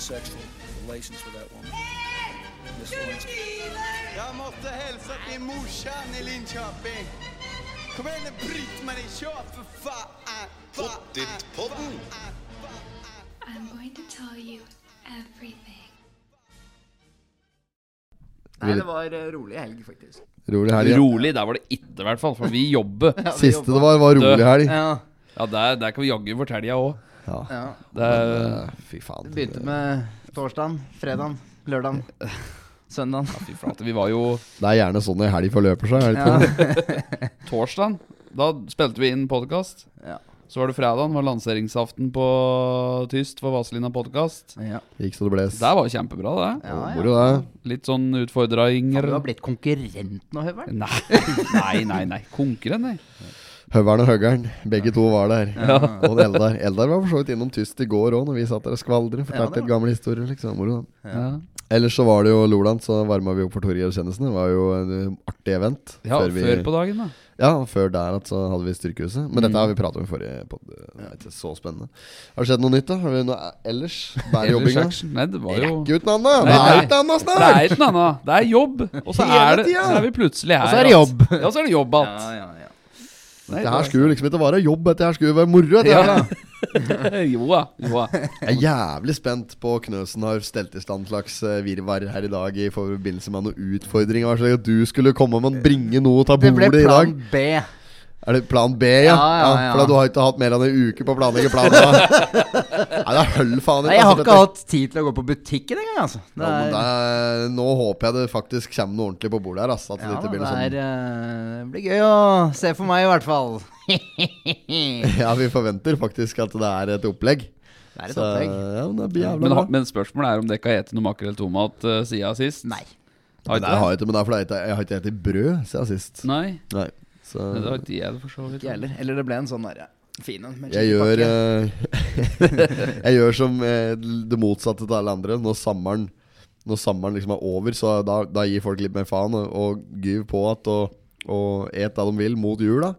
sexual relations with that woman. Miss Lewinsky. Jag måste hälsa till morsan i Linköping. Kom igen nu Britt-Marie, kör för fan! Pottitpodden. I'm going to tell you everything. Nei, det var eh, rolig helg, faktisk. Rolig helg. ja. Rolig, der var det ikke, i hvert fall. For vi jobber. Siste det var, var rolig helg. Ja, Ja, der, der kan vi jaggu fortelle òg. Ja. ja. Det er Eh, Fy faen. Det begynte med torsdagen, fredagen, lørdagen, søndagen. Fy flate. Vi var jo Det er gjerne sånn ei helg forløper seg. Ja. torsdagen. Da spilte vi inn podkast. Ja. Så var det fredagen, var lanseringsaften på Tyst for Vazelina podkast. Ja. Gikk så det bles. Det var kjempebra, det. Ja, ja. Det. Litt sånn utfordringer. Du har blitt konkurrent nå, Høveren. Nei, nei, nei. nei. Konkurrent, nei. Høveren og Høggeren, begge to var der. Ja. Og Eldar Eldar var for så vidt innom Tyst i går òg, når vi satt der og skvaldret. Fortalte ja, litt gamle historier. liksom Moro. Ja. Ellers så var det jo Loland, så varma vi opp for Torgeir Kjennesen. Det var jo en uh, artig event. Ja, før, før, på dagen, da. ja, før der at så hadde vi Styrkehuset. Men dette Mm. har vi pratet om i forrige pod. Det er ikke så spennende. Har det skjedd noe nytt, da? Har vi noe ellers? Bærjobbinga? Ellers action. Nei, det var jo Rekk ut navnet! Nei, Det er ikke annet Det snart! er ikke noe annet. Det er jobb. Og så er, det, så er vi plutselig her. Og så er det jobb. Ja, så er det jobb Ja, igjen. Ja, det her skulle liksom ikke være jobb, dette her skulle være moro. Ja. jo da. Jeg er jævlig spent på Knøsen har stelt i stand slags eh, virvar her i dag i forbindelse med noen utfordringer. Det at du skulle komme med å bringe noe til Det ble bordet i dag? plan B. Er det plan B, ja? Ja, ja, ja. For da du har ikke hatt mer enn en uke på å planlegge planen? da. Nei, det er høll faen Nei, jeg har ikke hatt tid til å gå på butikken engang, altså. Det er, det er, nå håper jeg det faktisk kommer noe ordentlig på bordet her. Altså, At det ikke blir, noe det er, sånn eh, blir gøy å se for meg, i hvert fall. Ja, vi forventer faktisk at det er et opplegg. Det er et Så, opplegg. ja, men det blir jævla Men, bra. men spørsmålet er om det ikke har spist noe makrell tomat uh, siden sist? Nei. Har ikke, Nei, jeg har ikke, men det er fordi jeg har ikke spist brød siden sist. Nei. Nei. Så det var ikke jeg det for så vidt. Ikke heller. Eller det ble en sånn derre fin en. jeg gjør eh, Jeg gjør som eh, det motsatte til alle andre. Når sommeren Når sommeren liksom er over, så da, da gir folk litt mer faen og, og gyver på at og, og et det de vil mot jul. da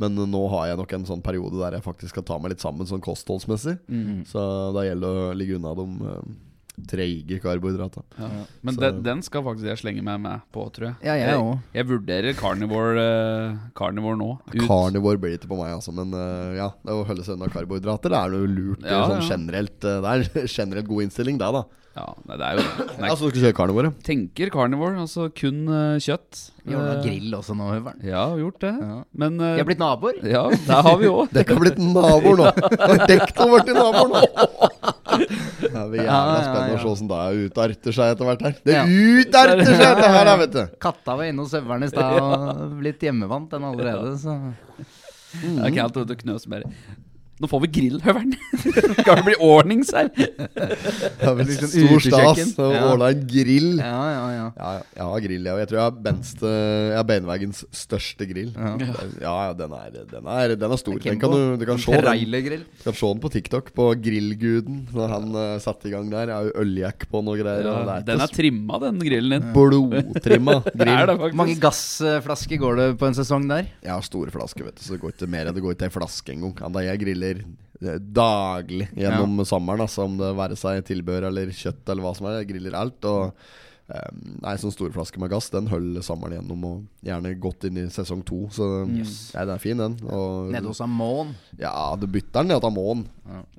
Men nå har jeg nok en sånn periode der jeg faktisk skal ta meg litt sammen sånn kostholdsmessig. Mm. Så da gjelder det å ligge unna de uh, treige karbohydrater. Ja. Men den, den skal faktisk jeg slenge meg med på, tror jeg. Ja, jeg jeg, Jeg vurderer carnivore, uh, carnivore nå. Ut. Carnivore blir det ikke på meg, altså. Men uh, ja, det å holde seg unna karbohydrater Det er noe lurt. Ja, sånn ja. generelt Uh, Det er en generelt god innstilling, det, da. Ja, nei, det er jo Nei, Altså, du skal kjøre carnivore? tenker carnivore, altså kun uh, kjøtt. Vi noe Eh, grill også nå, Høveren. Ja, har gjort det. Ja. Men Vi har blitt naboer. Ja, der har vi òg. Dere har blitt naboer nå! Dekk har blitt naboer nå! Det blir Ja, jævla ja, spennende å se åssen det utarter seg etter hvert her. Det Ja. utarter seg, dette her, vet du! Katta var inne hos Høveren i stad og blitt hjemmevant, den allerede, så Det er ikke helt ute å knøse mer. Nå får vi grillhøveren! Skal det bli ordnings her? Det er vel Litt sånn stor stas å ordne en grill. Ja, ja, ja. Ja, ja, jeg har grill, jeg. Jeg tror jeg har, benste, jeg har Beinveggens største grill. Ja. Ja, ja, den er, den er, den er stor. Den kan du, du kan se den, Trailergrill. kan se den på TikTok, på Grillguden. Når han uh, satte i gang der. Jeg har jo øljack på noe greier. og Ja, er den er trimma, den grillen din. blodtrimma grill. Hvor mange gassflasker går det på en sesong der? Jeg har store flasker, vet du, så det går ikke mer. enn Det går ikke ei flaske engang. Ja, da jeg griller eh, daglig gjennom sommeren, altså, om det være seg tilbehør eller kjøtt eller hva som er. Jeg griller alt. Og um, Nei, sånn store flaske med gass, den holder sommeren gjennom, og gjerne godt inn i sesong to. Så Ja, den er fin, den. Og, Nede hos Amon. Ja, du bytter den ned til Amon.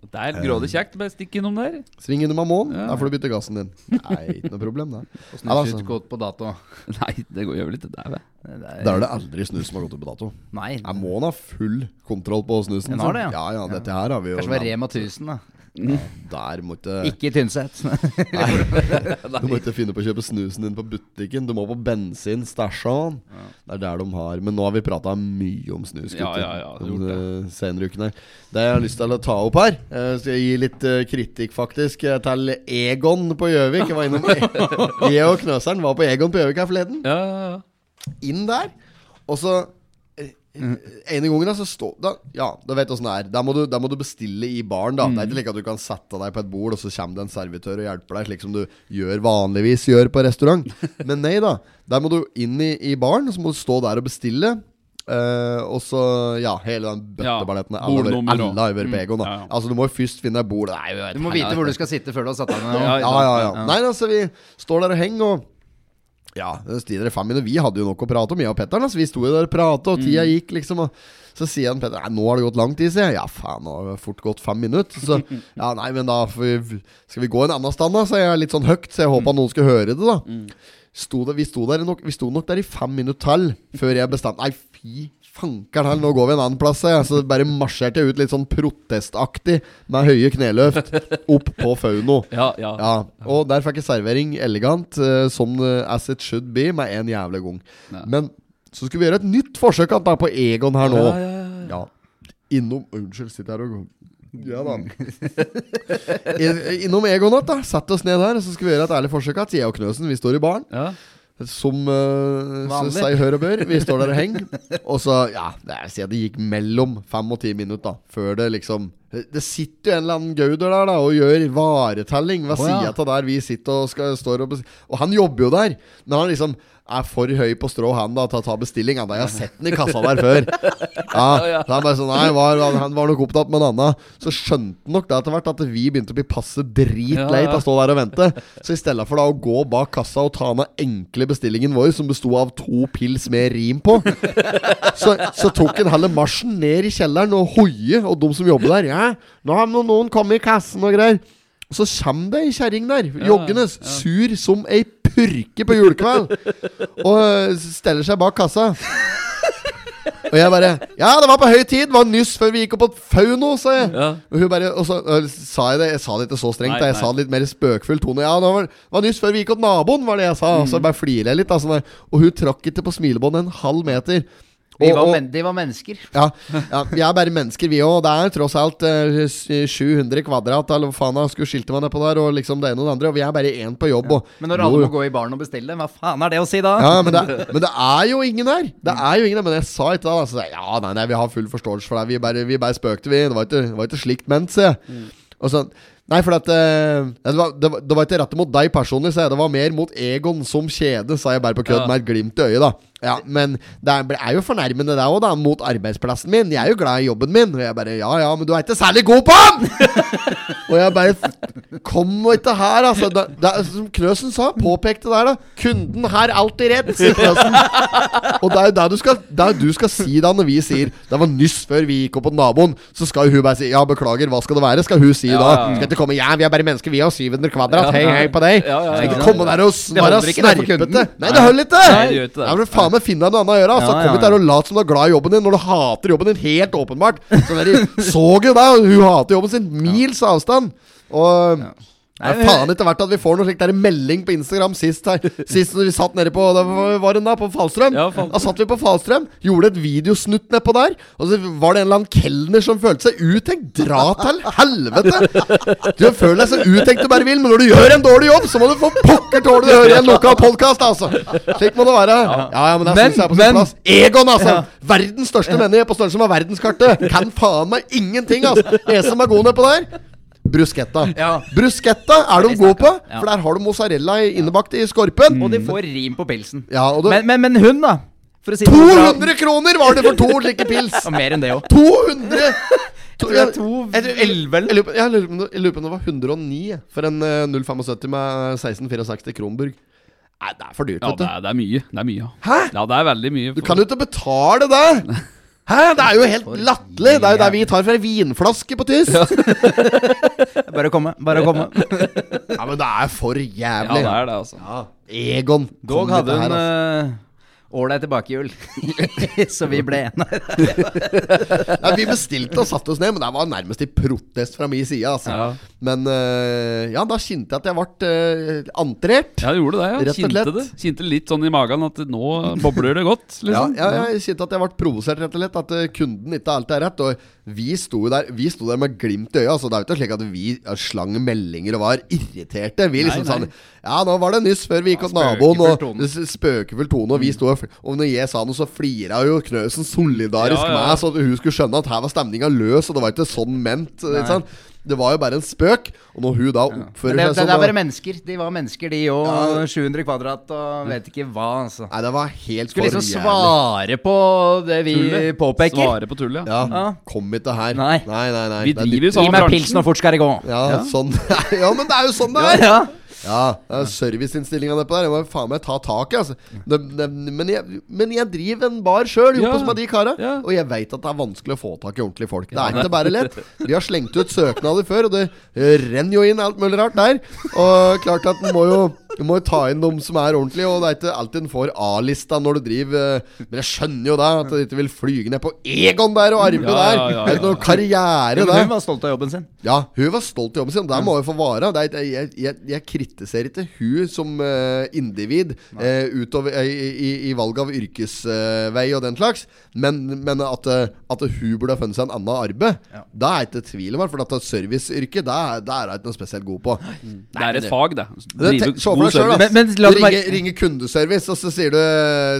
Det er grådig kjekt. Bare stikk innom der. Sving innom Amon, Ja. da får du bytte gassen din. Nei, ikke noe problem, det. Nei, altså, Snussutkåt på dato. Nei, det går jo vel ikke der, vel. Det Da er det aldri snus som har gått ut på dato. Nei. Jeg må ha full kontroll på snusen. Den har det, ja. ja. Ja, dette her har vi jo Kanskje det var Rema 1000, da. Der må ikke Ikke i Tynset. Du må ikke finne på å kjøpe snusen din på butikken. Du må på bensinstasjon. Det er der de har Men nå har vi prata mye om snus Ja, gutter, ja, ja, ja, har det. eh, senere ukene. Det jeg har lyst til å ta opp her jeg Skal jeg gi litt eh, kritikk, faktisk, eh, til Egon på Gjøvik. Jeg var innom Jeg og Knøseren var på Egon på Gjøvik her forleden. Ja, ja, ja. Inn der, og så Mm. En gang da, så stå, da, Ja, da vet du åssen det er. Der må, du, da må du bestille i baren. da Det er ikke like at du kan sette deg på et bord, og så kommer det en servitør og hjelper deg, slik som du gjør vanligvis gjør på restaurant. Men nei da. Der må du inn i, i baren, og så må du stå der og bestille. Uh, og så, ja, hele den bøtteballetten. Ja, bordnummer vært på Ja, ja. Altså, du må jo først finne deg bord. Nei, Du må vite hvor du skal sitte før du har satt deg ned. Ja, ja, ja, ja. Nei, altså, vi står der og henger, og ja, det fem minutter. Vi hadde jo nok å prate om, jeg og Petter. Altså, vi sto jo der og pratet, og tida gikk, liksom. Og så sier han Petter Nei, nå har det gått lang tid, sier jeg. Ja, faen, nå har det fort gått fem minutter. Så ja, nei, men da vi, skal vi gå en annen stand, da? Så jeg litt sånn høyt, så jeg håpa noen skulle høre det, da. Sto det, vi, sto nok, vi sto nok der i fem minutter til før jeg bestemte Nei, fy fankeren heller, nå går vi en annen plass. Jeg. Så bare marsjerte jeg ut litt sånn protestaktig med høye kneløft opp på Fauno. Ja, ja. Ja, og der fikk jeg servering elegant, uh, som eh, as it should be, med en jævlig gang. Ja. Men så skulle vi gjøre et nytt forsøk er på Egon her nå. Ja, ja, ja, Ja. Innom Unnskyld, sitter her og Ja da. Innom Egon igjen, da. Sett oss ned her, så skal vi gjøre et ærlig forsøk. At jeg og Knøsen, vi står i baren. ja. Som uh, seg hør og bør. Vi står der og henger. Og så, ja, det er, det gikk mellom fem og ti minutter før det liksom Det sitter jo en eller annen gauder der da og gjør varetelling ved Å, ja. sida av der vi sitter og skal, står og Og han jobber jo der, men han liksom er for høy på strå han da til å ta bestilling. Han da, jeg har sett den i kassa der før. Ja, så han bare sånn Nei, var, han var nok opptatt med en annen. Så skjønte han nok det etter hvert at vi begynte å bli passe dritlei Ja, ja. av å stå der og vente. Så i stedet for da å gå bak kassa og ta den enkle bestillingen vår, som besto av to pils med rim på, så, så tok han heller marsjen ned i kjelleren og hoie, og de som jobber der Ja, nå har noen kommet i kassen og greier. Og så kommer det ei kjerring der, joggende, sur som ei purke på julekveld, og stiller steller seg bak kassa. Og jeg bare Ja, det var på høy tid! Det var nyss før vi gikk opp på Fauno, sa jeg. Ja. Og hun bare Og så og, sa jeg det Jeg sa det ikke så strengt, Nei, da. Jeg nei. sa det litt mer spøkfull tone. Ja, det var, var nyss før vi gikk opp naboen, var det jeg sa. Og Mm. så bare flirer jeg litt. Da, sånn og hun trakk ikke på smilebåndet en halv meter. Vi Og- var, og- de var mennesker. ja, ja, vi er bare mennesker, vi òg. Det er tross alt eh, 700 kvadrat, eller hva faen skulle skilte meg nedpå der, og liksom det ene og det andre. Og vi er bare én på jobb. Og, Men når alle må gå i baren og bestille, hva faen er det å si da? ja, men det, men det er jo ingen der! Det er jo ingen der Men jeg sa ikke det. da, Så sa jeg, ja, nei, nei, vi har full forståelse for det. Vi bare, vi bare spøkte, vi. Det var ikke, det var ikke slikt ment, sier jeg. Og så Nei, for at uh, det, var, det, var, det var ikke rettet mot deg personlig, sa jeg. Det var mer mot Egon som kjede, sa jeg bare på kødd, Ja. med et glimt i øyet, da. Ja, Men det er, jo fornærmende, det òg, da, mot arbeidsplassen min. Jeg er jo glad i jobben min. Og jeg bare Ja ja, men du er ikke særlig god på den! og jeg bare Kom nå ikke her, altså. Da, er som Knøsen sa, påpekte der, da. Kunden har alltid rett, sier Knøsen. Og det er jo det du skal, det er du skal si da når vi sier Det var nyss før vi gikk opp på naboen. Så skal hun bare si Ja, beklager, hva skal det være? Skal hun si Ja, da. Skal ikke komme Ja, vi er bare mennesker, vi har 700 kvadrat. Ja, Hei, hei på deg. Ja, ja, ja. Skal ikke komme der og være snerpete. kunden. Nei, det holder ikke! Nei, det gjør ikke det. Ja, faen finne deg noe annet å gjøre. Altså, Ja, ja, Kom ikke her der og lat som du er glad i jobben din når du hater jobben din. Helt åpenbart. Så dere så jo det, hun hater jobben sin. Mils avstand. Og det er faen etter hvert at vi får noe slikt der melding på Instagram sist her Sist når vi satt nede på Da var den da, på Falstrøm. Ja, Da satt vi på Falstrøm, gjorde et videosnutt nedpå der. Og så var det en eller annen kelner som følte seg uttenkt. Dra til helvete! Du føler deg så uttenkt du bare vil, men når du gjør en dårlig jobb, så må du få pokker tåle å høre en lokal podkast, altså! Slik må det være. Ja, ja, men det Men- syns jeg er på sin men- plass. Egon, altså! Verdens største menneske på størrelse med verdenskartet. Kan faen meg ingenting, altså! En som er god nedpå der. Bruschetta. Ja. Bruschetta er de gode på. For der har du mozzarella innebakt i skorpen. Og de får rim på pilsen. Ja, og du, Men, men, men hun, da? For si det 200 kroner var det for to like pils! Og mer enn det òg. 200! To, det jeg- lurer på- om det- det var 109 for en eh, 075 med 1664 Kronburg. Nei, det er for dyrt, Ja, vet det du. er, det er mye. Det er mye. Hæ? Ja, det er veldig mye. Du kan jo ikke betale det! Hæ? Det er jo helt latterlig! Det er jo der vi tar fra vinflaske på tysk! Ja. Bare å komme. Bare å komme. men det er for jævlig. Ja, det er det, altså. Egon. Dog hadde hun altså. Ålreit tilbakehjul. Så vi ble enige. ja, vi bestilte og satte oss ned, men det var nærmest i protest fra min side. Altså. Ja. Men uh, ja, da kjente jeg at jeg ble uh, antrert. Ja, gjorde det. ja Rett og Kjente slett. det. Kjente litt sånn i magen at nå bobler det godt. Ja, Liksom. ja, jeg kjente at jeg ble provosert, rett og slett. At eh, kunden ikke alltid er rett. Og vi sto der Vi sto der med glimt i øyet. Altså, det er jo ikke slik at vi slang meldinger og var irriterte. Vi liksom Nei, nei. sånn Ja, nå var det nyss før vi gikk Ja, hos naboen, og spøkefull tone. Og vi sto og, når jeg sa noe, så flira jo Knøsen solidarisk Ja, ja. med, så hun skulle skjønne at her var stemninga løs, og det var ikke sånn ment. Ikke sant? Det var jo bare en spøk. Og når hun da oppfører det, seg sånn det er da- bare mennesker. De var mennesker, de òg. 700 kvadrat og vet ikke hva, altså. Nei, det var helt Skulle liksom svare på det vi Tullet. påpeker. Svare på tullet, ja. Ja, Ja. kom ikke her. Nei. nei, nei. nei. Vi er driver jo sånn Gi meg pilsen, og fort skal det gå. Ja, sånn Ja, men det er jo sånn det er! ja. Ja, det er serviceinnstillinga nedpå der. Jeg må faen meg ta tak i, altså. Det, det, men, jeg, men jeg driver en bar sjøl, Ja. som med de kara. Ja. Og jeg veit at det er vanskelig å få tak i ordentlige folk. Det Ja, er det- ikke bare lett. Vi har slengt ut søknader før, og det renner jo inn alt mulig rart der. Og klart at en må jo du må jo ta inn de som er ordentlige, og det er ikke alltid en får A-lista når du driver eh, Men jeg skjønner jo det, at du ikke vil flyge ned på Egon der og arbeide Ja, der. ja, ja, Det er ikke noe karriere der. hun var stolt av jobben sin. Ja, hun var stolt av jobben sin. Det må jo få vare. Jeg, er, jeg, jeg, jeg seg ikke hun som uh, individ uh, utover, uh, i, i, i valg av yrkesvei og den slags, men, men at, at hun burde ha funnet seg en annen arbeid, da er jeg ikke tvil om. For at serviceyrket, det er det er jeg ikke noe spesielt god på. Det er et fag, det. Det- tenk- Se for deg sjøl, da. Men- men la du ringer, ringer kundeservice, og så sier du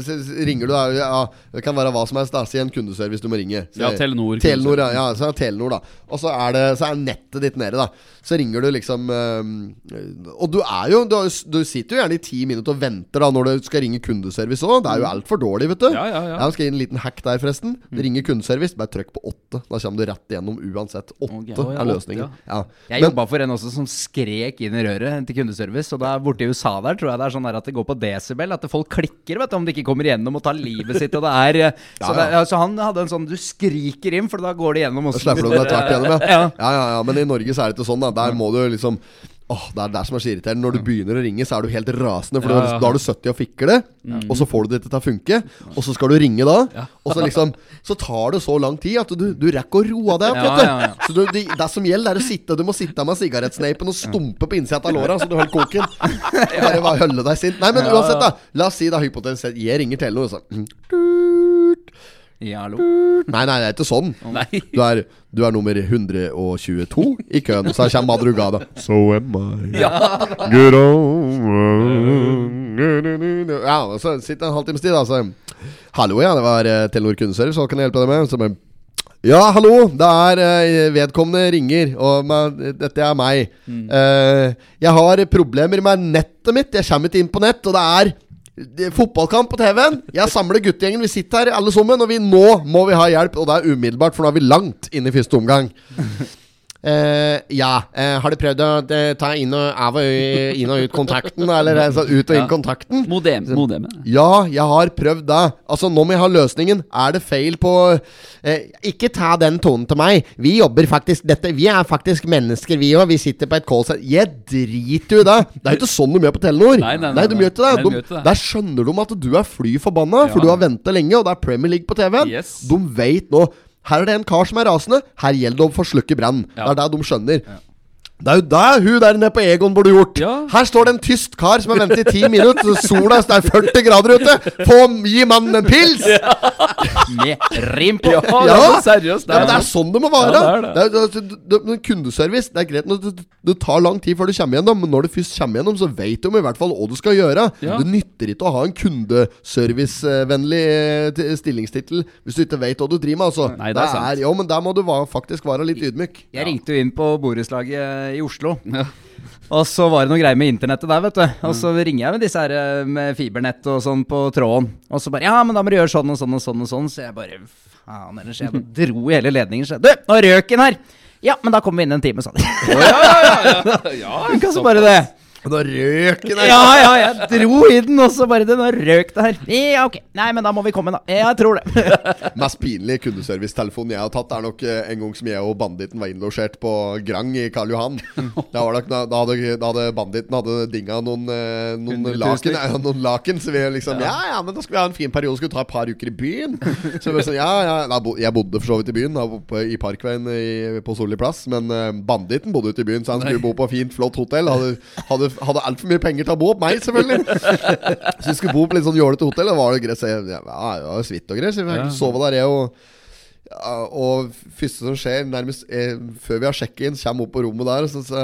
så Ringer du Ja, det kan være hva som helst. da Si en kundeservice du må ringe. Så- Ja, Telenor Telenor, ja, ja, så er Telenor da Og så er, det, så er nettet ditt nede, da. Så ringer du liksom Og du er jo Du, du sitter jo gjerne i ti minutter og venter da når du skal ringe kundeservice òg. Det er jo altfor dårlig, vet du. Mm. Ja, ja, ja. Jeg skal gi en liten hack der, forresten. Du ringer kundeservice, bare trykk på åtte. Da kommer du rett igjennom uansett. Åtte okay, ja, er åtte, løsningen. Ja. Jeg jobba for en også som skrek inn i røret til kundeservice. Og da borte i USA der tror jeg det er sånn at det går på desibel. At folk klikker vet du, om de ikke kommer igjennom og tar livet sitt. Og det er eh, Så. Det, så han hadde en sånn Du skriker inn, for da går det gjennom. Da slipper du deg tvert igjennom, ja. Ja. ja. Ja, ja, Men i Norge så er det ikke sånn. da Der må du liksom Åh, Det er det som er så irriterende. Når du begynner å ringe, så er du helt rasende. For Ja, ja, ja. da er du sittet og fikler det, og så får du det til å funke. Og så skal du ringe da, og så liksom Så tar det så lang tid at du, du rekker å roe deg opp. Ja, vet du ja, ja. Så du, det, det som gjelder, er å sitte Du må sitte med sigarettsneipen og stumpe på innsida av låra så du holder koken. Bare holde deg sint. Nei, men uansett, da. La oss si da hypotetisk sett jeg ringer Telenor, og så mm. Ja, hallo. Nei, nei, det er ikke sånn. Nei. Du er, du er nummer 122 i køen, så her kommer Madrugada. So am I. Good old Ja, så sitter en halvtimes tid, da, så Hallo, ja, det var uh, Telenor kundeservice, hva kan jeg hjelpe deg med? Så bare ja, hallo! Det er eh, vedkommende ringer, og dette er meg. Eh, jeg har problemer med nettet mitt. Jeg kommer ikke inn på nett, og det er fotballkamp på TV-en. Jeg samler guttegjengen. Vi sitter her alle sammen, og vi nå må vi ha hjelp. Og det er umiddelbart, for nå er vi langt inn i første omgang. Eh, ja. Uh, har du prøvd å uh, ta inn og, av og, inn og ut kontakten? Eller altså, ut og inn Ja. kontakten? Modem, modem. Ja, jeg har prøvd det. Altså, nå må jeg ha løsningen. Er det feil på Ikke ta den tonen til meg. Vi jobber faktisk dette Vi er faktisk mennesker, vi òg. Vi sitter på et callsenter. Jeg driter jo i det. Det er jo ikke sånn de gjør på Telenor. Nei, nei, nei, de nei. gjør ikke det. Nei, de De, gjør det. der skjønner de at du er fly forbanna, for du har venta lenge, og det er Premier League på TV-en. Yes. De vet nå Her er det en kar som er rasende. Her gjelder det å få slukke brann. Ja. Det er det de skjønner. Det er jo det hun der nede på Egon burde gjort. Ja. Her står det en tysk kar som har ventet i ti minutter. Sola det er 40 grader ute. Få gi mannen en pils! Med rim på. Ja, det Ja. er seriøst. Ja, men det er sånn det må være. Ja, det er det. Det er, det er, det er, kundeservice Det er greit når det, det tar lang tid før du kommer gjennom, men når du først kommer gjennom, så vet du i hvert fall hva du skal gjøre. Ja. Det nytter ikke å ha en kundeservicevennlig eh, stillingstittel hvis du ikke vet hva du driver med. Altså. Nei, det er sant. jo, men der må du faktisk være litt ydmyk. Jeg ringte jo inn på borettslaget i Oslo. Og så var det noe greier med internettet der, vet du. Og så ringer jeg med disse her eh, med fibernett og sånn på tråden. Og så bare Ja, men da må du gjøre sånn og sånn og sånn og sånn. Så jeg bare Faen ellers. Jeg bare dro i hele ledningen. Så jeg, du, nå røk den her! Ja, men da kommer vi inn en time, sa de. Ja, ja Ja, så bare det. Da røk den her. Ja, ja, jeg dro i den, og så bare Den har røk det her. Ja, ok. Nei, men da må vi komme, da. Jeg tror det. Mest pinlige kundeservicetelefonen jeg har tatt, er nok eh, en gang som jeg og banditten var innlosjert på Grang i Karl Johan. Da, var nok da, hadde, da hadde banditten hadde dinga noen, eh, noen, laken, ja, noen laken. Så vi liksom Ja, ja, men da skal vi ha en fin periode. Skal vi ta et par uker i byen? Så vi sånn, ja, ja da, Jeg bodde for så vidt i byen, da, i Parkveien i, på Solli plass. Men eh, banditten bodde ute i byen, så han skulle bo på fint, flott hotell. Hadde, hadde, hadde altfor mye penger til å bo opp meg, selvfølgelig. Så vi skulle bo på litt sånn jålete hotell. Da var det greit. Ja, det var suite og greit Så vi Ja. sove der, jeg og Og første som skjer, nærmest eh, før vi har sjekket inn, kommer opp på rommet der, og så, så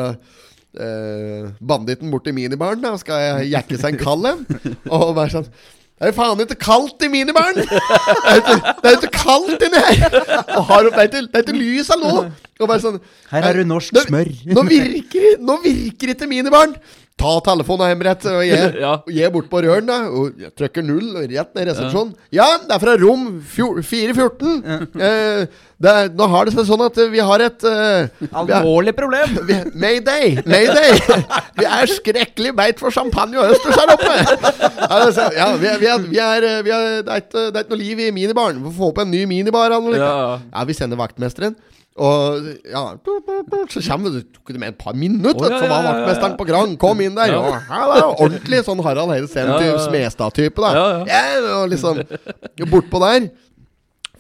eh, Banditten borti minibaren, da skal jeg jekke seg en kald en. Og være sånn Det er faen ikke kaldt i minibaren! Det er er ikke kaldt inni her! Og har opp, det, er ikke, det er ikke lys av nå! Og bare sånn Her er det norsk nå, smør. Nå virker, nå virker ikke minibaren! Ta telefonen hjem rett og jeg, Ja. jeg bort på røren, da. Og jeg trykker null, og rett ned i resepsjonen. Ja, det er fra rom 414. Ja. Eh, er, nå har det seg sånn at vi har et uh, Alvorlig problem. vi, Mayday! Mayday! Vi er skrekkelig beit for champagne og østers her oppe! Altså, ja, vi, er- vi, er, vi, er, vi er, det, er ikke, det er ikke noe liv i minibaren. Vi får få opp en ny minibar. Ja. ja, vi sender vaktmesteren. Og ja, så kommer det tok det med et par minutter, oh, ja, så var ja, ja, ja. vaktmesteren på Grand. Kom inn der. Ja. Og, hallo, ordentlig sånn Harald Heidesen Ja, ja, ja. Smestad-type, da. Ja, ja. Ja, og liksom Bortpå der.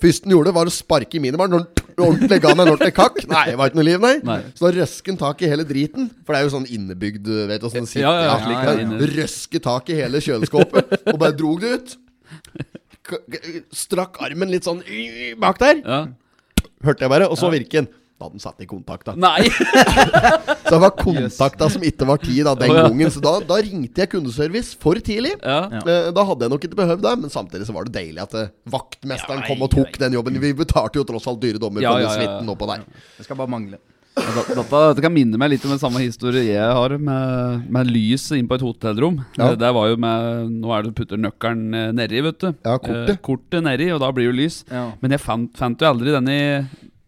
Første han gjorde, var å sparke i minibaren. Når han ordentlig ga meg en ordentlig kakk. Nei, det var ikke noe liv, nei. Nei. Så da røsken han tak i hele driten. For det er jo sånn innebygd vet du, sånn sitt, Ja, ja, ja, ja, Røske tak i hele kjøleskåpet og bare drog det ut. Strakk armen litt sånn bak der. Ja. Hørte jeg bare, og så virker den. Da hadde den satt i kontakt, da. Nei! Så det var kontakta som ikke var tid da, den oh, ja. gangen. Så da, da ringte jeg kundeservice for tidlig. Ja. Eh, Da hadde jeg nok ikke behøvd det, men samtidig så var det deilig at eh, vaktmesteren kom og tok den jobben. Vi betalte jo tross alt dyre dommer Ja, for den ja, ja. suiten oppå der. Det skal bare mangle. Ja, Dette, dette kan minne meg litt om den samme historie jeg har med, med lyset inn på et hotellrom. Ja. Det var jo med Nå er det putter nøkkelen eh, nedi, vet du. Ja, kortet. Eh, kortet nedi, og da blir jo lys. Ja. Men jeg fant, fant jo aldri denne,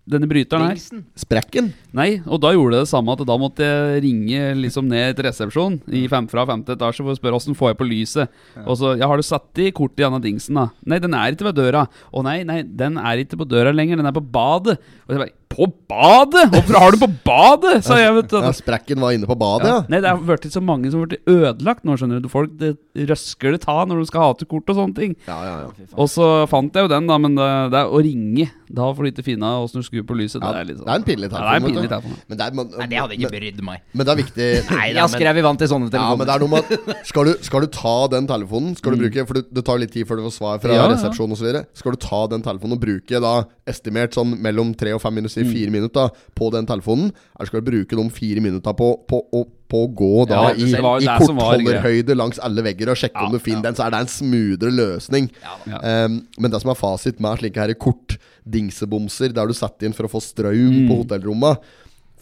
denne bryteren her. Sprekken. Nei, og da gjorde det det samme at da måtte jeg ringe liksom ned til resepsjon i fem, fra femte etasje for å spørre åssen får jeg på lyset. Og så Ja, har du satt i kortet i denne dingsen, da? Nei, den er ikke ved døra. Å nei, nei, den er ikke på døra lenger, den er på badet. Og jeg bare På badet?! Hvorfor har du på badet?! sa jeg, vet du. Ja, sprekken var inne på badet, ja. Nei, det har blitt så mange som har blitt ødelagt nå, skjønner du. Folk det røsker det ta når du skal ha til kort og sånne ting. Ja, ja, ja. Og så fant jeg jo den, da, men det, det er å ringe Da får du ikke finne åssen du skrur på lyset. Ja, det er litt sånn det er en pinlig Ja, det er en telefon, pinlig telefon. Men det er, man, Nei, det hadde ikke brydd meg. men det er viktig Nei, jeg skrev skrevet vant til sånne Ja, men det telefoner. er noe med at skal du, skal du ta den telefonen Skal du bruke For det, det tar litt tid før du får svar fra Mm. Ja, ja. resepsjonen osv. Skal du ta den telefonen og bruke da estimert sånn mellom tre og fem minutter, Mm. fire minutter på den telefonen, eller skal du bruke de fire minutter på, på, å- på å gå da Ja, i, i kortholderhøyde langs alle vegger og sjekke om du finner den, så er det en smoothere løsning. Ja. Um, men det som er fasit med slike her kortdingsebomser der du setter inn for å få strøm Mm. på hotellrommet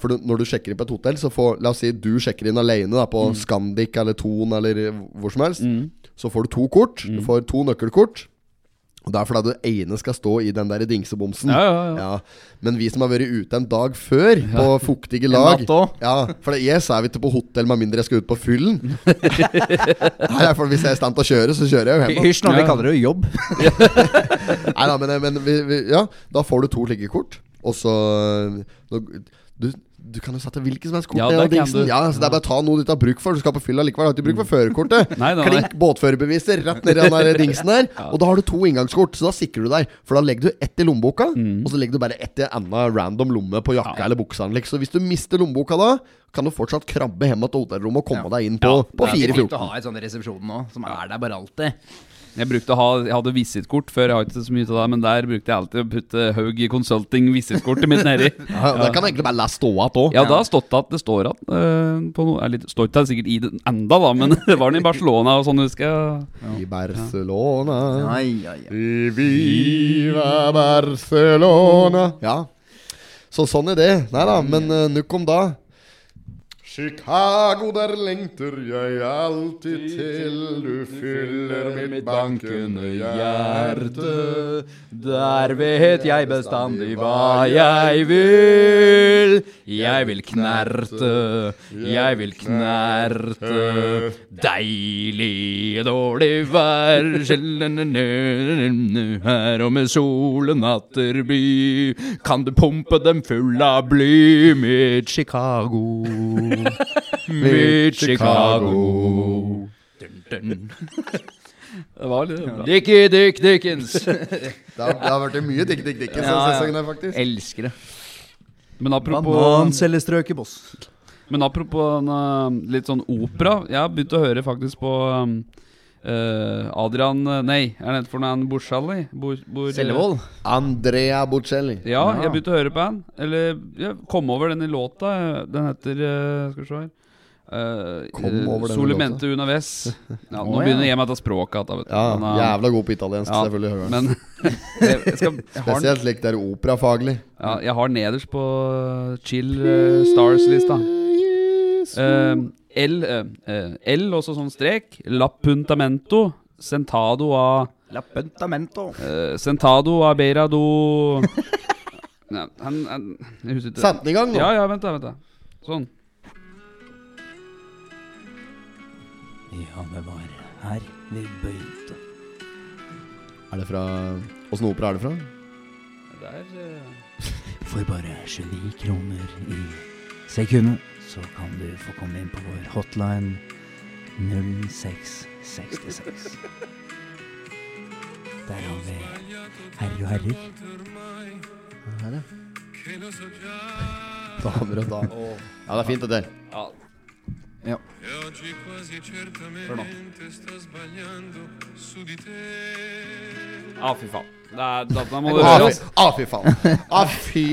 For du, når du sjekker inn på et hotell, så får La oss si du sjekker inn alene da, på Mm. Scandic eller Thon eller hvor som helst. Så får du to kort. Du får to nøkkelkort. Og Det er fordi det ene skal stå i den der dingsebomsen. Ja, ja, ja. Men vi som har vært ute en dag før, på fuktige En lag natt også. Ja, For det- jeg er ikke på hotell med mindre jeg skal ut på fyllen. Nei, for Hvis jeg er i stand til å kjøre, så kjører jeg jo hjem. Hysj, nå, vi kaller det jo jobb. Nei da, men, men vi, vi, ja, da får du to liggekort kort. Og så du, du kan jo sette hvilket som helst kort Ja, det, det kan du. Ja, så Det er bare å ta noe du ikke har bruk for. Du skal på fylla likevel. Du har ikke bruk for førerkortet. Nei, nei. Klink båtførerbeviset rett ned i den der dingsen der. Og da har du to inngangskort, så da sikrer du deg. For da legger du ett i lommeboka, og så legger du bare ett i en annen random lomme på jakka Mm. Ja. eller buksa. Liksom. Så hvis du mister lommeboka da, kan du fortsatt krabbe hjem til hotellrommet og komme deg inn på, Ja, på Det er fint å ha en sånn resepsjon nå, som er der bare alltid. Jeg brukte å ha Jeg hadde visittkort før, jeg har ikke så mye av det, men der brukte jeg alltid å putte Haug Consulting visitkortet mitt nedi. Ja, det kan egentlig bare la stå igjen òg. Ja, det har stått at det står at uh, på noe, litt, Står ikke sikkert i det enda, da, men det var den i Barcelona og sånn, husker jeg. I Barcelona. Ai, ai, ai. I Viva Barcelona. Ja. Så sånn er det. Nei da, men uh, nok om da Chicago, der lengter jeg alltid til Du fyller mitt bankende hjerte Der vet jeg bestandig hva jeg vil. Jeg vil knerte, jeg vil knerte. Deilig dårlig vær, her og med solen og natterby. Kan du pumpe dem full av bly, mitt Chicago. Mitt Chicago. Dun, dun. Det var litt bra. Dickie Dick Dickens. Det har, det har vært mye Dick Dick Dickens Ja, denne ja. sesongen faktisk Elsker det. Men apropos Banancellestrøket, boss. Men apropos en, uh, litt sånn opera Jeg har begynt å høre faktisk på um, Adrian uh, Nei, er det for noe han Borsalli? Bor, bor, Sellevold. Andrea Bocelli Ja, jeg begynte å høre på han. Eller jeg kom over denne låta. Den heter uh, Skal vi se her Uh, Solimente una ves. Ja, nå ja. begynner jeg meg dette språket igjen. Ja, Men, eh, jævla god på italiensk, ja, selvfølgelig. Men jeg, jeg, skal, jeg, har, Spesielt slik det er operafaglig. ja, jeg har nederst på eh, Chill uh, Stars-lista. Eh, L, eh, eh, L, også sånn strek. L'appuntamento. Sentado a L'appuntamento. eh, Sentado a beirado Nei, han, han Jeg husker ikke. Sett den i gang nå. Ja, ja, vent da, vent da. Sånn. Ja, det var her vi begynte. Er det fra Åssen opera er det fra? Det er uh... For bare 29 kroner i sekundet, du får komme inn på vår hotline 0666. Der har vi herrer og herrer. Her, ja. Damer og damer. Ja, det er fint, det der. Ja. Ja. Hør nå. Ja, fy faen. Er, da, da må du Ah, høre oss. ah, fy faen. Å, fy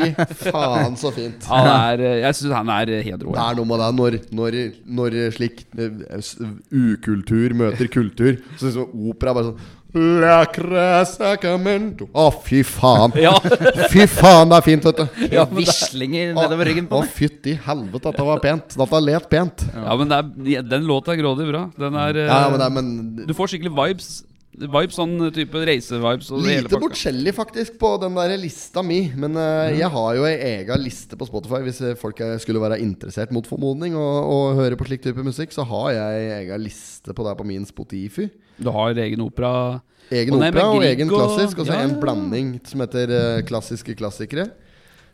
faen, så fint. Ja, det er, eh, jeg syns han er hedro. Det er noe med det når, når, når slik eh, ukultur møter kultur. Så liksom opera bare sånn Lacra sacramento Å, fy faen. Ja. Fy faen, det er fint, vet du. Ja, Vislinger nedover ryggen på Å, fytti helvete, dette var pent. Dette let pent. Ja, men det er, den låta er grådig bra. Den er, eh, Ja, men, det er, men Du får skikkelig vibes. Vibes, Sånn type reisevibes. Lite pakka. forskjellig faktisk på den der lista mi. Men eh, jeg har jo ei ega liste på Spotify hvis eh, folk eh, skulle være interessert mot formodning og, og høre på slik type musikk. Så har jeg ei ega liste på det på min Spotify. Du har egen opera. Egen opera og egen klassisk. Og så ja, en blanding som heter uh, klassiske klassikere.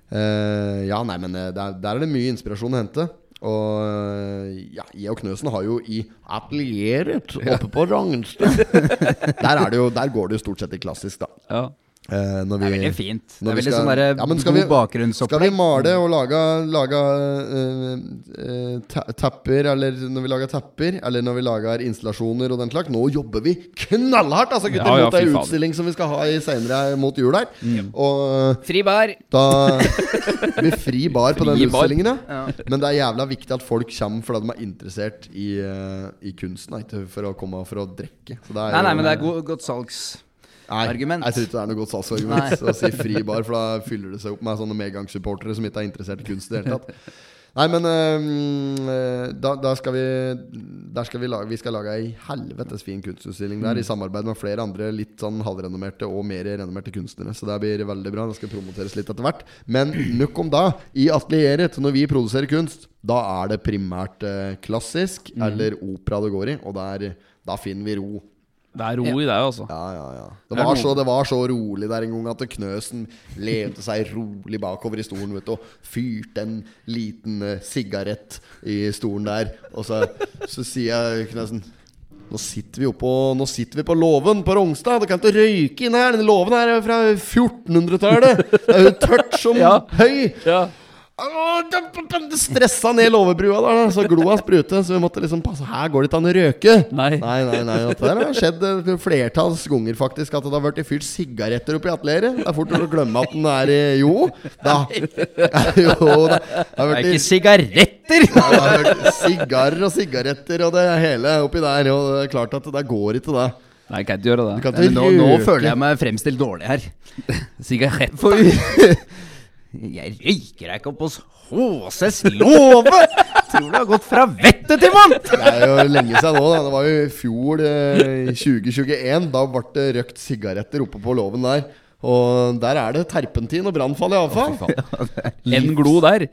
Uh, ja, nei, men der, der er det mye inspirasjon å hente. Og ja, jeg og Knøsen har jo i atelieret oppe på Ragnstad Der er det jo Der går det jo stort sett i klassisk, da. Ja. Eh, når Det er veldig fint. Det er vi veldig skal- sånn derre Ja, men skal god vi- Skal vi male og lage, lage uh, uh, ta- tapper, eller når vi lager tapper, eller når vi lager installasjoner og den slags Nå jobber vi knallhardt, altså, gutter, Ja, ja, mot ei utstilling som vi skal ha i senere mot jul her. Og Fri bar. da blir fri bar på den bar. utstillingen, ja. Men det er jævla viktig at folk kommer fordi de er interessert i, i kunsten, ikke for å komme for å drikke. Nei, nei, men det er god, godt salgs... Nei, Argument. Jeg tror ikke det er noe godt salgsargument å si fri bar, for da fyller det seg opp med sånne medgangssupportere som ikke er interessert i kunst i det hele tatt. Nei, men øh, da, da skal vi Der skal vi lage Vi skal lage ei helvetes fin kunstutstilling der, i samarbeid med flere andre litt sånn halvrenommerte og mer renommerte kunstnere. Så det blir veldig bra. Det skal promoteres litt etter hvert. Men nok om da. I atelieret, når vi produserer kunst, da er det primært eh, klassisk eller opera det går i, og der, da finner vi ro. Det er ro i det, altså. Ja, ja, ja. Det var, så, det var så rolig der en gang at Knøsen lente seg rolig bakover i stolen vet du, og fyrte en liten eh, sigarett i stolen der. Og så, så sier jeg Knøsen nå sitter vi oppå Nå sitter vi på låven på Rognstad. Du kan ikke røyke inn her. Denne låven her er fra 1400-tallet. Det er jo tørt som Ja. høy. Ja. Stressa ned låvebrua der, da, så gloa sprutet. Så vi måtte liksom passe Her går det ikke an å røke. Nei. Nei, nei, nei. det har skjedd eh, flertalls ganger, faktisk. At det har vært fyrt sigaretter oppi atelieret. Det er fort å glemme at den er Jo, da. jo, da. Det er ikke sigaretter! sigarer og sigaretter og det hele oppi der. Og det er klart at det går ikke, det. Nei, jeg kan ikke gjøre det. kan nå, nå føler jeg meg fremstilt dårlig her. Sigarett. Jeg røyker deg ikke opp hos HCs låve! Tror du har gått fra vettet til mann! Det er jo lenge siden nå. Da. Det var jo i fjor, eh, 2021. Da ble det røkt sigaretter oppe på låven der. Og der er det terpentin og brannfall i avfall. En glo der.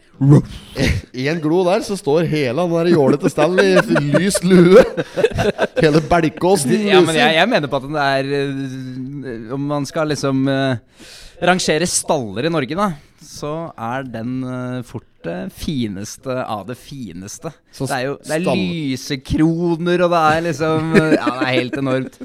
I en glo der så står hele den der jålete stell i lys lue. Hele Belkåsen Ja, men jeg, jeg mener på at det er øh, Om man skal liksom øh, rangere staller i Norge, da, så er den øh, fort det fineste av det fineste. Så det er jo det er lysekroner, og det er liksom øh, Ja, det er helt enormt.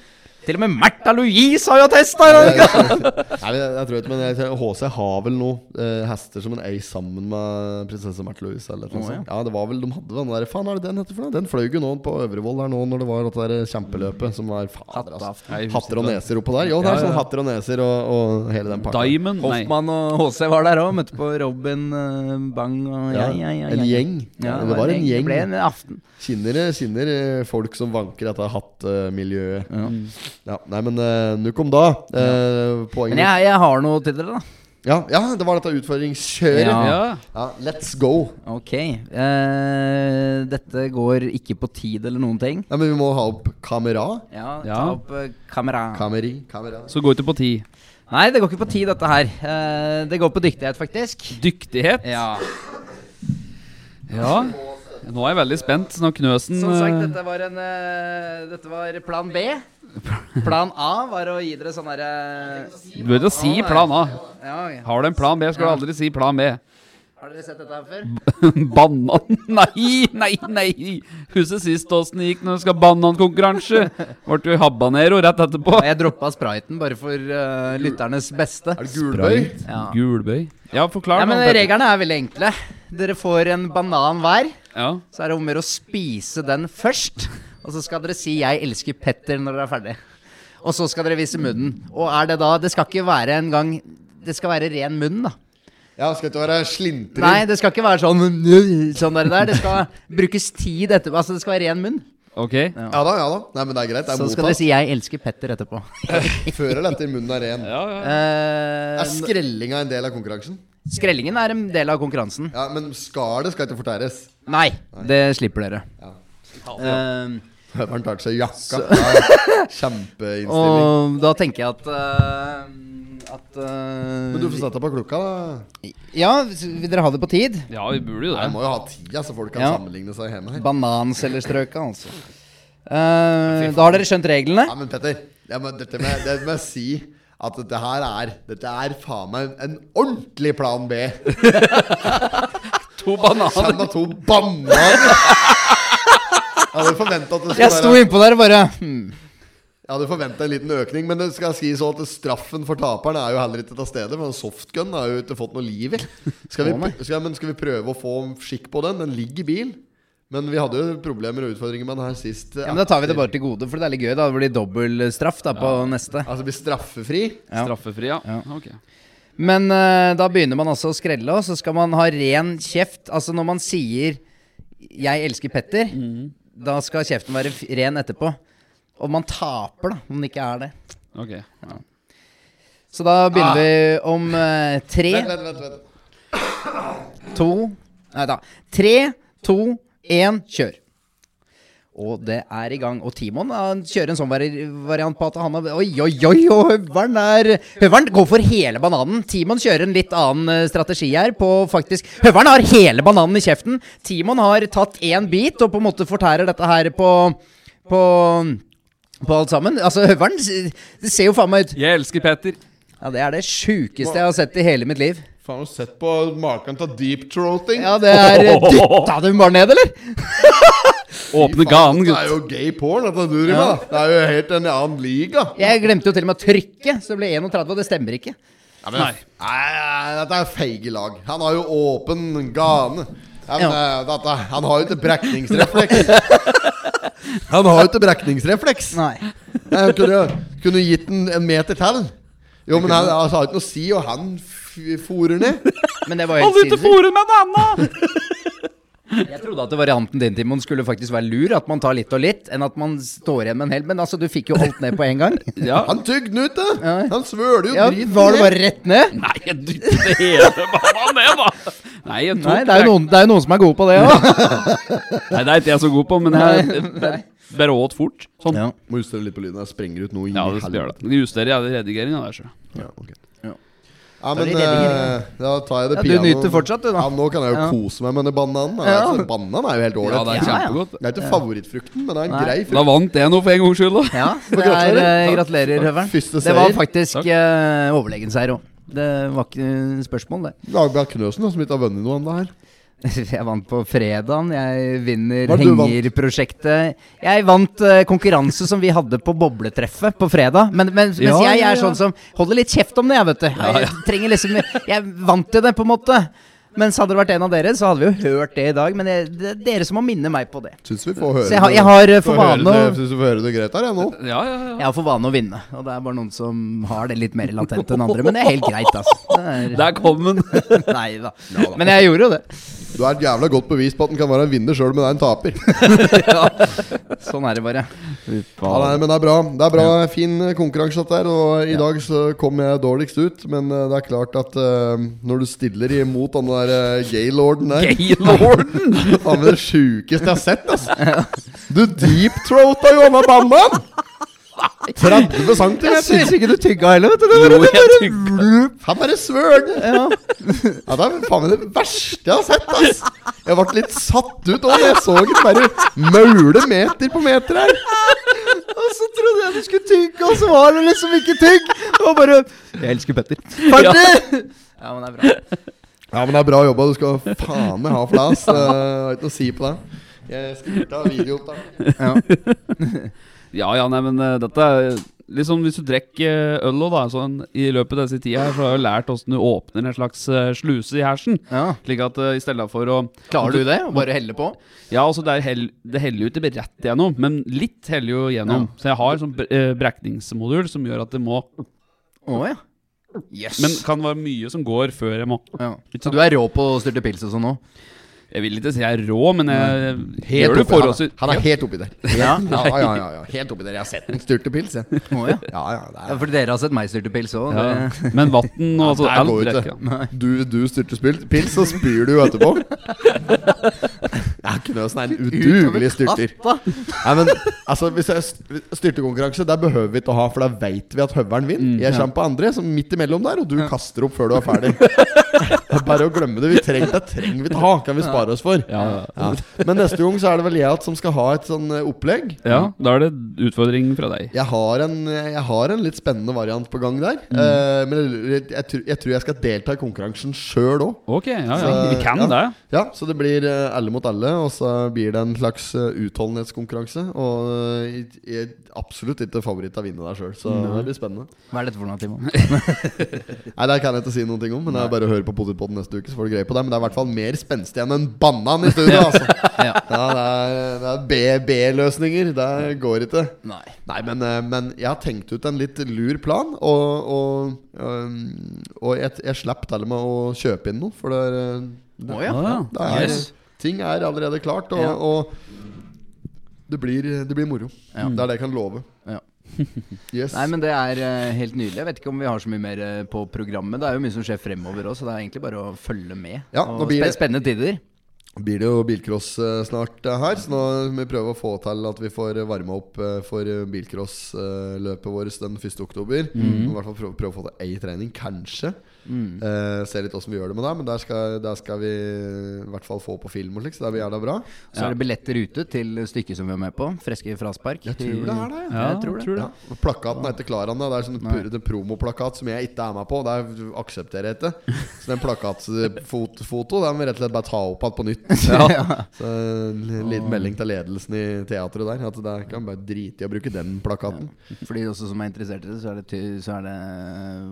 Til og med Märtha Louise har jo testa! Nei, jeg, jeg tror ikke, men jeg, HC har vel noe eh, hester som en ei sammen med prinsesse Märtha Louise. Eller noe oh, ja. Ja, det var vel, de hadde den der Faen, er det den heter for noe? Den fløy jo nå på Øvrevoll her nå når det var dette der kjempeløpet som var fader, altså. Hatter og neser oppå der. Jo, det er Ja, ja. sånn hatter og neser og, og hele den pakka. Diamond? Nei. Hoffmann og HC var der òg. Møtte på Robin uh, Bang og ja, ja, ja, ja. En gjeng. Ja, det var en gjeng. Det ble en aften. Kinner, kinner eh, folk som vanker dette hattemiljøet. Ja. Ja, nei, men uh, nok om da. Eh, poenget Men jeg, jeg har noe til dere, da. ja, ja, det var dette utfordringskjøret. Ja. Ja. Ja. let's go. Ok. Uh, dette går ikke på tid eller noen ting. Nei, men vi må ha opp kamera. Ja, ta Ja. opp eh, kamera. Kameri. Kamera. Så går det på tid. Nei, det går ikke på tid, dette her. Eh, det går på dyktighet, faktisk. Dyktighet? Ja. Ja. Nå er jeg veldig spent når Knøsen Som sagt, eh, dette var en eh, Dette var plan B. Plan A var å gi dere sånn derre Du bør jo si plan A. ja, Har du en plan B, skal du aldri si plan B. Har dere sett dette her før? Banan Nei, nei, nei! Husker sist åssen det gikk når du skal banankonkurranse? Ble du habanero rett etterpå? Jeg droppa spriten bare for eh, lytternes beste. Er det gulbøy? Ja. Gulbøy. Ja, forklar. ja, men noe, Petter. Reglene er veldig enkle. Dere får en banan hver. Ja. Så er det om å gjøre å spise den først. Og så skal dere si 'jeg elsker Petter' når dere er ferdig. Og så skal dere vise munnen. Og er det da Det skal ikke være en gang Det skal være ren munn, da. Ja, skal ikke være slintring. Nei, det skal ikke være sånn Sånn der. der. Det skal brukes tid etterpå. Altså, det skal være ren munn. Ok. Ja da, ja da. Nei, men det er greit. Det er Så skal dere si 'jeg elsker Petter' etterpå. Før eller etter munnen er ren. Ja, ja. Uh, Er skrellinga en del av konkurransen? skrellingen er en del av konkurransen. Ja, Men skallet skal ikke fortæres. Nei, det slipper dere. Ja. Eh, Høveren tar til seg jakka. Ja, Kjempeinnstilling. og da tenker jeg at uh, At uh, Men du får sette på klokka, da. Ja, vil dere ha det på tid? ja, vi burde jo Jeg det. må jo ha tida, så folk kan Ja. sammenligne seg hjemme her. Banancellerstrøka, altså. Uh, da har dere skjønt reglene? Ja, men Petter, jeg må, dette med, det må jeg si at dette her er Dette er faen meg en ordentlig plan B. To bananer. Kjenn at to bananer! Jeg hadde forventa at det Jeg sto innpå der og bare hmm. Jeg hadde forventet en liten økning, men det skal sies så at straffen for taperen er jo heller ikke til stede. For en softgun har jo ikke fått noe liv i. Skal vi, skal, men skal vi prøve å få skikk på den? Den ligger i bil. Men vi hadde jo problemer og utfordringer med den her sist. ja, men Da tar vi det bare til gode, for det er litt gøy. Da Det blir dobbel straff da på neste. Altså blir straffefri. Ja. Straffefri, ja. Ja. Ok. Men uh, da begynner man altså å skrelle, og så skal man ha ren kjeft. Altså når man sier 'jeg elsker Petter', da skal kjeften være ren etterpå. Og man taper, da, om det ikke er det. Ok. Ja. Så da begynner vi om uh, tre, Vent, vent, vent, vent. to Nei da. Tre, to, én, kjør. Og det er i gang. Og Timon han kjører en sånn variant på at han har Oi, oi, oi! Og høveren er Høveren går for hele bananen. Timon kjører en litt annen eh, strategi her. På faktisk Høveren har hele bananen i kjeften. Timon har tatt én bit og på en måte fortærer dette her på På, på alt sammen. Altså, høveren Det ser jo faen meg ut Jeg elsker Petter. Ja, det er det sjukeste jeg har sett i hele mitt liv. Faen, har du sett på maken til deep-throating? Ja, det er Dytta du bare ned, eller? Åpne ganen, gutt. Det er jo gay porn, dette du driver med. Det er jo helt en annen liga. Jeg glemte jo til og med å trykke, så det ble 31, og det stemmer ikke. Ja, men, nei. Nei, dette er feige lag. Han har jo åpen gane. Han, Ja. eh, dette, han har jo ikke brekningsrefleks. Han har jo ikke brekningsrefleks. Nei. Jeg kunne, kunne gitt den en meter til. Jo, men han altså, har ikke noe å si, og han fòrer ned. Men det var helt Hold ut sinnssykt. fòret med en annen! Jeg trodde at varianten din, Timon, skulle faktisk være lur. At man tar litt og litt, enn at man står igjen med en hel. Men altså, du fikk jo alt ned på en gang. Ja. Han tygde den ut, da. Ja. Han svøler jo Ja, driten Var det bare rett ned? Nei, jeg dyttet det hele bare ned, da! Nei, jeg tok Nei, det er jo noen, det er jo noen som er gode på det òg. Nei, det er ikke jeg så god på, men jeg jeg bare åt fort. Sånn. Ja. Må justere litt på lyden. Jeg sprenger ut noe Ja, det skal gjøre det. Det Justerer jeg redigeringa der, så. Ja, ok. Ja. Ja, Da er men det eh, da tar jeg det Ja, du nyter fortsatt, du, da. Ja, nå kan jeg jo Ja. kose meg med den bananen. Ja. Altså, bananen er jo helt Ja, det er kjempegodt. det er ikke favorittfrukten, men det er en Nei. grei Da frukt. vant jeg noe for en gangs skyld, da. Ja, det er, gratulerer. eh, gratulerer, Høveren. Det var faktisk Takk. uh, overlegen seier òg. Det var ikke eh, spørsmål, det. Lagbær Knøsen, da, som ikke har vunnet noe ennå her. Jeg vant på fredagen. Jeg vinner er hengerprosjektet. Jeg vant uh, konkurranse som vi hadde på bobletreffet på fredag. Men, men, mens jeg, jeg er ja. sånn som holder litt kjeft om det, jeg, vet du. Jeg trenger liksom Jeg vant til det, på en måte. Mens hadde det vært en av dere, så hadde vi jo hørt det i dag. Men det, det er dere som må minne meg på det. Syns vi får høre Så jeg har, jeg har eh, for får høre vane å det, Syns vi får høre det greit her, jeg nå? Ja, ja, ja. jeg har for vane å vinne, og det er bare noen som har det litt mer latent enn andre. Men det er helt greit, altså. Det er, Der kom den. nei da. Men jeg gjorde jo det. Du er et jævla godt bevis på at den kan være en vinner sjøl om han er en taper. ja. Sånn er det bare. Ja, nei, men det er bra. Det er bra, Fin eh, konkurranse dette her. Og i dag så kom jeg dårligst ut. Men eh, det er klart at uh, når du stiller imot han der uh, gaylorden der Gaylorden! Han er det sjukeste jeg har sett, altså. Du deep-throata jo han banan! 30 Jeg centimeter! syns ikke du tygga heller, vet du. Jo, det bare, Han bare svøl! Ja. Ja, det er faen meg det verste jeg har sett, ass. Jeg ble litt satt ut òg. Jeg så den bare maule meter på meter her. Og så trodde jeg du skulle tygge, og så var det liksom ikke tygg. Og bare Jeg elsker Petter. Ferdig! Ja, men det er bra. Ja, men det er bra jobba. Du skal faen meg ha for deg, ass. Jeg har ikke noe å si på det. Jeg skal ha videoopptak. Ja. Ja, ja, nei, men uh, dette er Liksom Hvis du drikker øl også, da sånn, I løpet av disse tida her Så har jeg jo lært hvordan du åpner en slags uh, sluse i hersen. ja. Slik at uh, i stedet for å Klarer du det? Å bare helle på? Ja, altså det, er hell, det heller jo ikke rett gjennom, men litt heller jo gjennom. Så jeg har sånn eh, brekningsmodul som gjør at det må Å ja. Yes. Men kan være mye som går før jeg må. ja. Så du er rå på å styrte pils og sånn nå? Jeg vil ikke si jeg er rå, men jeg Helt gjør det han, er- han er helt oppi der. Ja. Ja, ja, ja, ja. Helt oppi der. Jeg har sett en styrte pils, jeg. Oh, ja. Ja, ja, ja. For dere har sett meg styrte pils òg. ja. Men vann og altså, alt går det ikke. Du, du styrter pils, så spyr du jo etterpå. Jeg er ikke noe sånn en udugelig styrter. Nei, men altså Hvis jeg st- styrtekonkurranse, der behøver vi ikke å ha, for da veit vi at høveren vinner. Jeg kommer på andre, som midt imellom der, og du kaster opp før du er ferdig. Det er bare å glemme det. Vi trenger, det trenger vi ta, kan vi spare oss for. Ja, ja. Men neste gang så er det vel jeg som skal ha et sånn eh, opplegg. ja, da er det utfordring fra deg. Jeg har, en, jeg har en litt spennende variant på gang der. Eh, men jeg, jeg, tror- jeg tror jeg skal delta i konkurransen sjøl òg. Ok, ja, ja. Så, Vi kan ja. det. Ja, så det blir eh, alle mot alle, og så blir det en slags utholdenhetskonkurranse. Og jeg, absolutt ikke favoritt av å vinne der sjøl, så det blir spennende. Hva er dette for noe, Timon? Nei, Det kan jeg ikke si noen ting om, men det er bare å høre på Potetpodden neste uke, så får du greie på det. Men det er i hvert fall mer spenstig enn en banan i studio, altså. Ja. Ja, det er, det er B-løsninger. Det går ikke. Nei. Nei, men, eh, men jeg har tenkt ut en litt lur plan, og, og, og jeg, jeg slapp til og med å kjøpe inn noe, for det er, eh, det, oh, ja. Det er Yes. Ting er allerede klart, og, Ja. og det, blir, det blir moro. Ja. Det er det jeg kan love. Ja. Yes. Nei, men det er eh, helt nydelig. Jeg vet ikke om vi har så mye mer eh, på programmet. Det er jo mye som skjer fremover òg, så det er egentlig bare å følge med. Ja, og nå blir det- Spennende tider. blir det jo bilcross eh, snart her, så nå må vi prøve å få til at vi får varma opp for bilcrossløpet vårt den 1. oktober. Mhm. I hvert fall prøve, prøve å få til ei trening, kanskje. Mm. Eh, se litt åssen vi gjør det med det, men der skal, der skal vi i hvert fall få på film og slik, så det blir jævla bra. Så er det billetter ute til stykket som vi var med på. Freske fraspark. Jeg tror det er det. Ja, jeg tror det. Ja, Plakaten heter ikke. Det er sånn purrete det promoplakat som jeg ikke er med på. Det er- aksepterer jeg ikke. Så den plakatfoto Den må vi rett og slett bare ta opp igjen på nytt. Så En liten melding til ledelsen i teatret der. At det kan bare drite i å bruke den plakaten. For de også som er interessert i det, så er det, ty så er det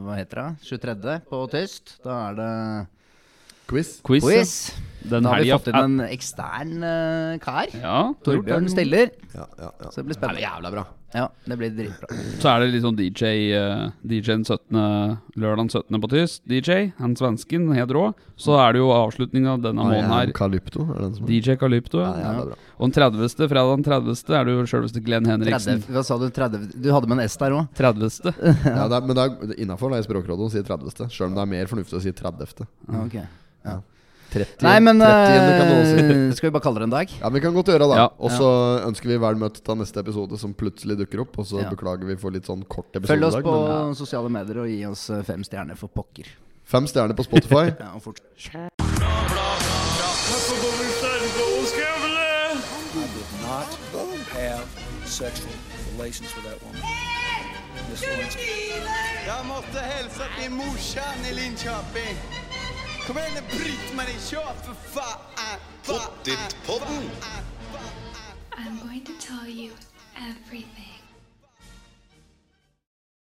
Hva heter det? 23. på Tyst. Da er det Quiz. Quiz. quiz. Den Da har vi fått inn en ekstern uh, kar. Ja, Torbjørn stiller. Ja, ja, ja. Så det blir spennende. Det er jævla bra. Ja, det blir dritbra. Så er det litt sånn DJ uh, DJ-en 17. lørdag 17. på tysk. DJ, han svensken, helt rå. Så er det jo avslutning av denne måneden her. Kalypto er den som DJ Calypto. Ja, Ja. bra. Og den 30. fredag den 30. er det jo sjølveste Glenn Henriksen. 30, hva sa du? 30? Du hadde med en S der òg? 30. Ja, det er, men det er innafor Språkrådet å si 30., sjøl om det er mer fornuftig å si 30. Ok. 30, Nei, men 30 kan si. eh, skal vi bare kalle det en dag? Ja, men Vi kan godt gjøre det. Ja. Og så ønsker vi vel møtt til neste episode, som plutselig dukker opp. Og så Ja. beklager vi for litt sånn kort episode. Følg oss dag, på men sosiale medier og gi oss eh, fem stjerner for pokker. Fem stjerner på Spotify. Ja, og Jeg måtte hälsa till morsan i Linköping. Kom igjen, Britt-Marie, kjør, for faen! Pottitpodden! I'm going to tell you everything.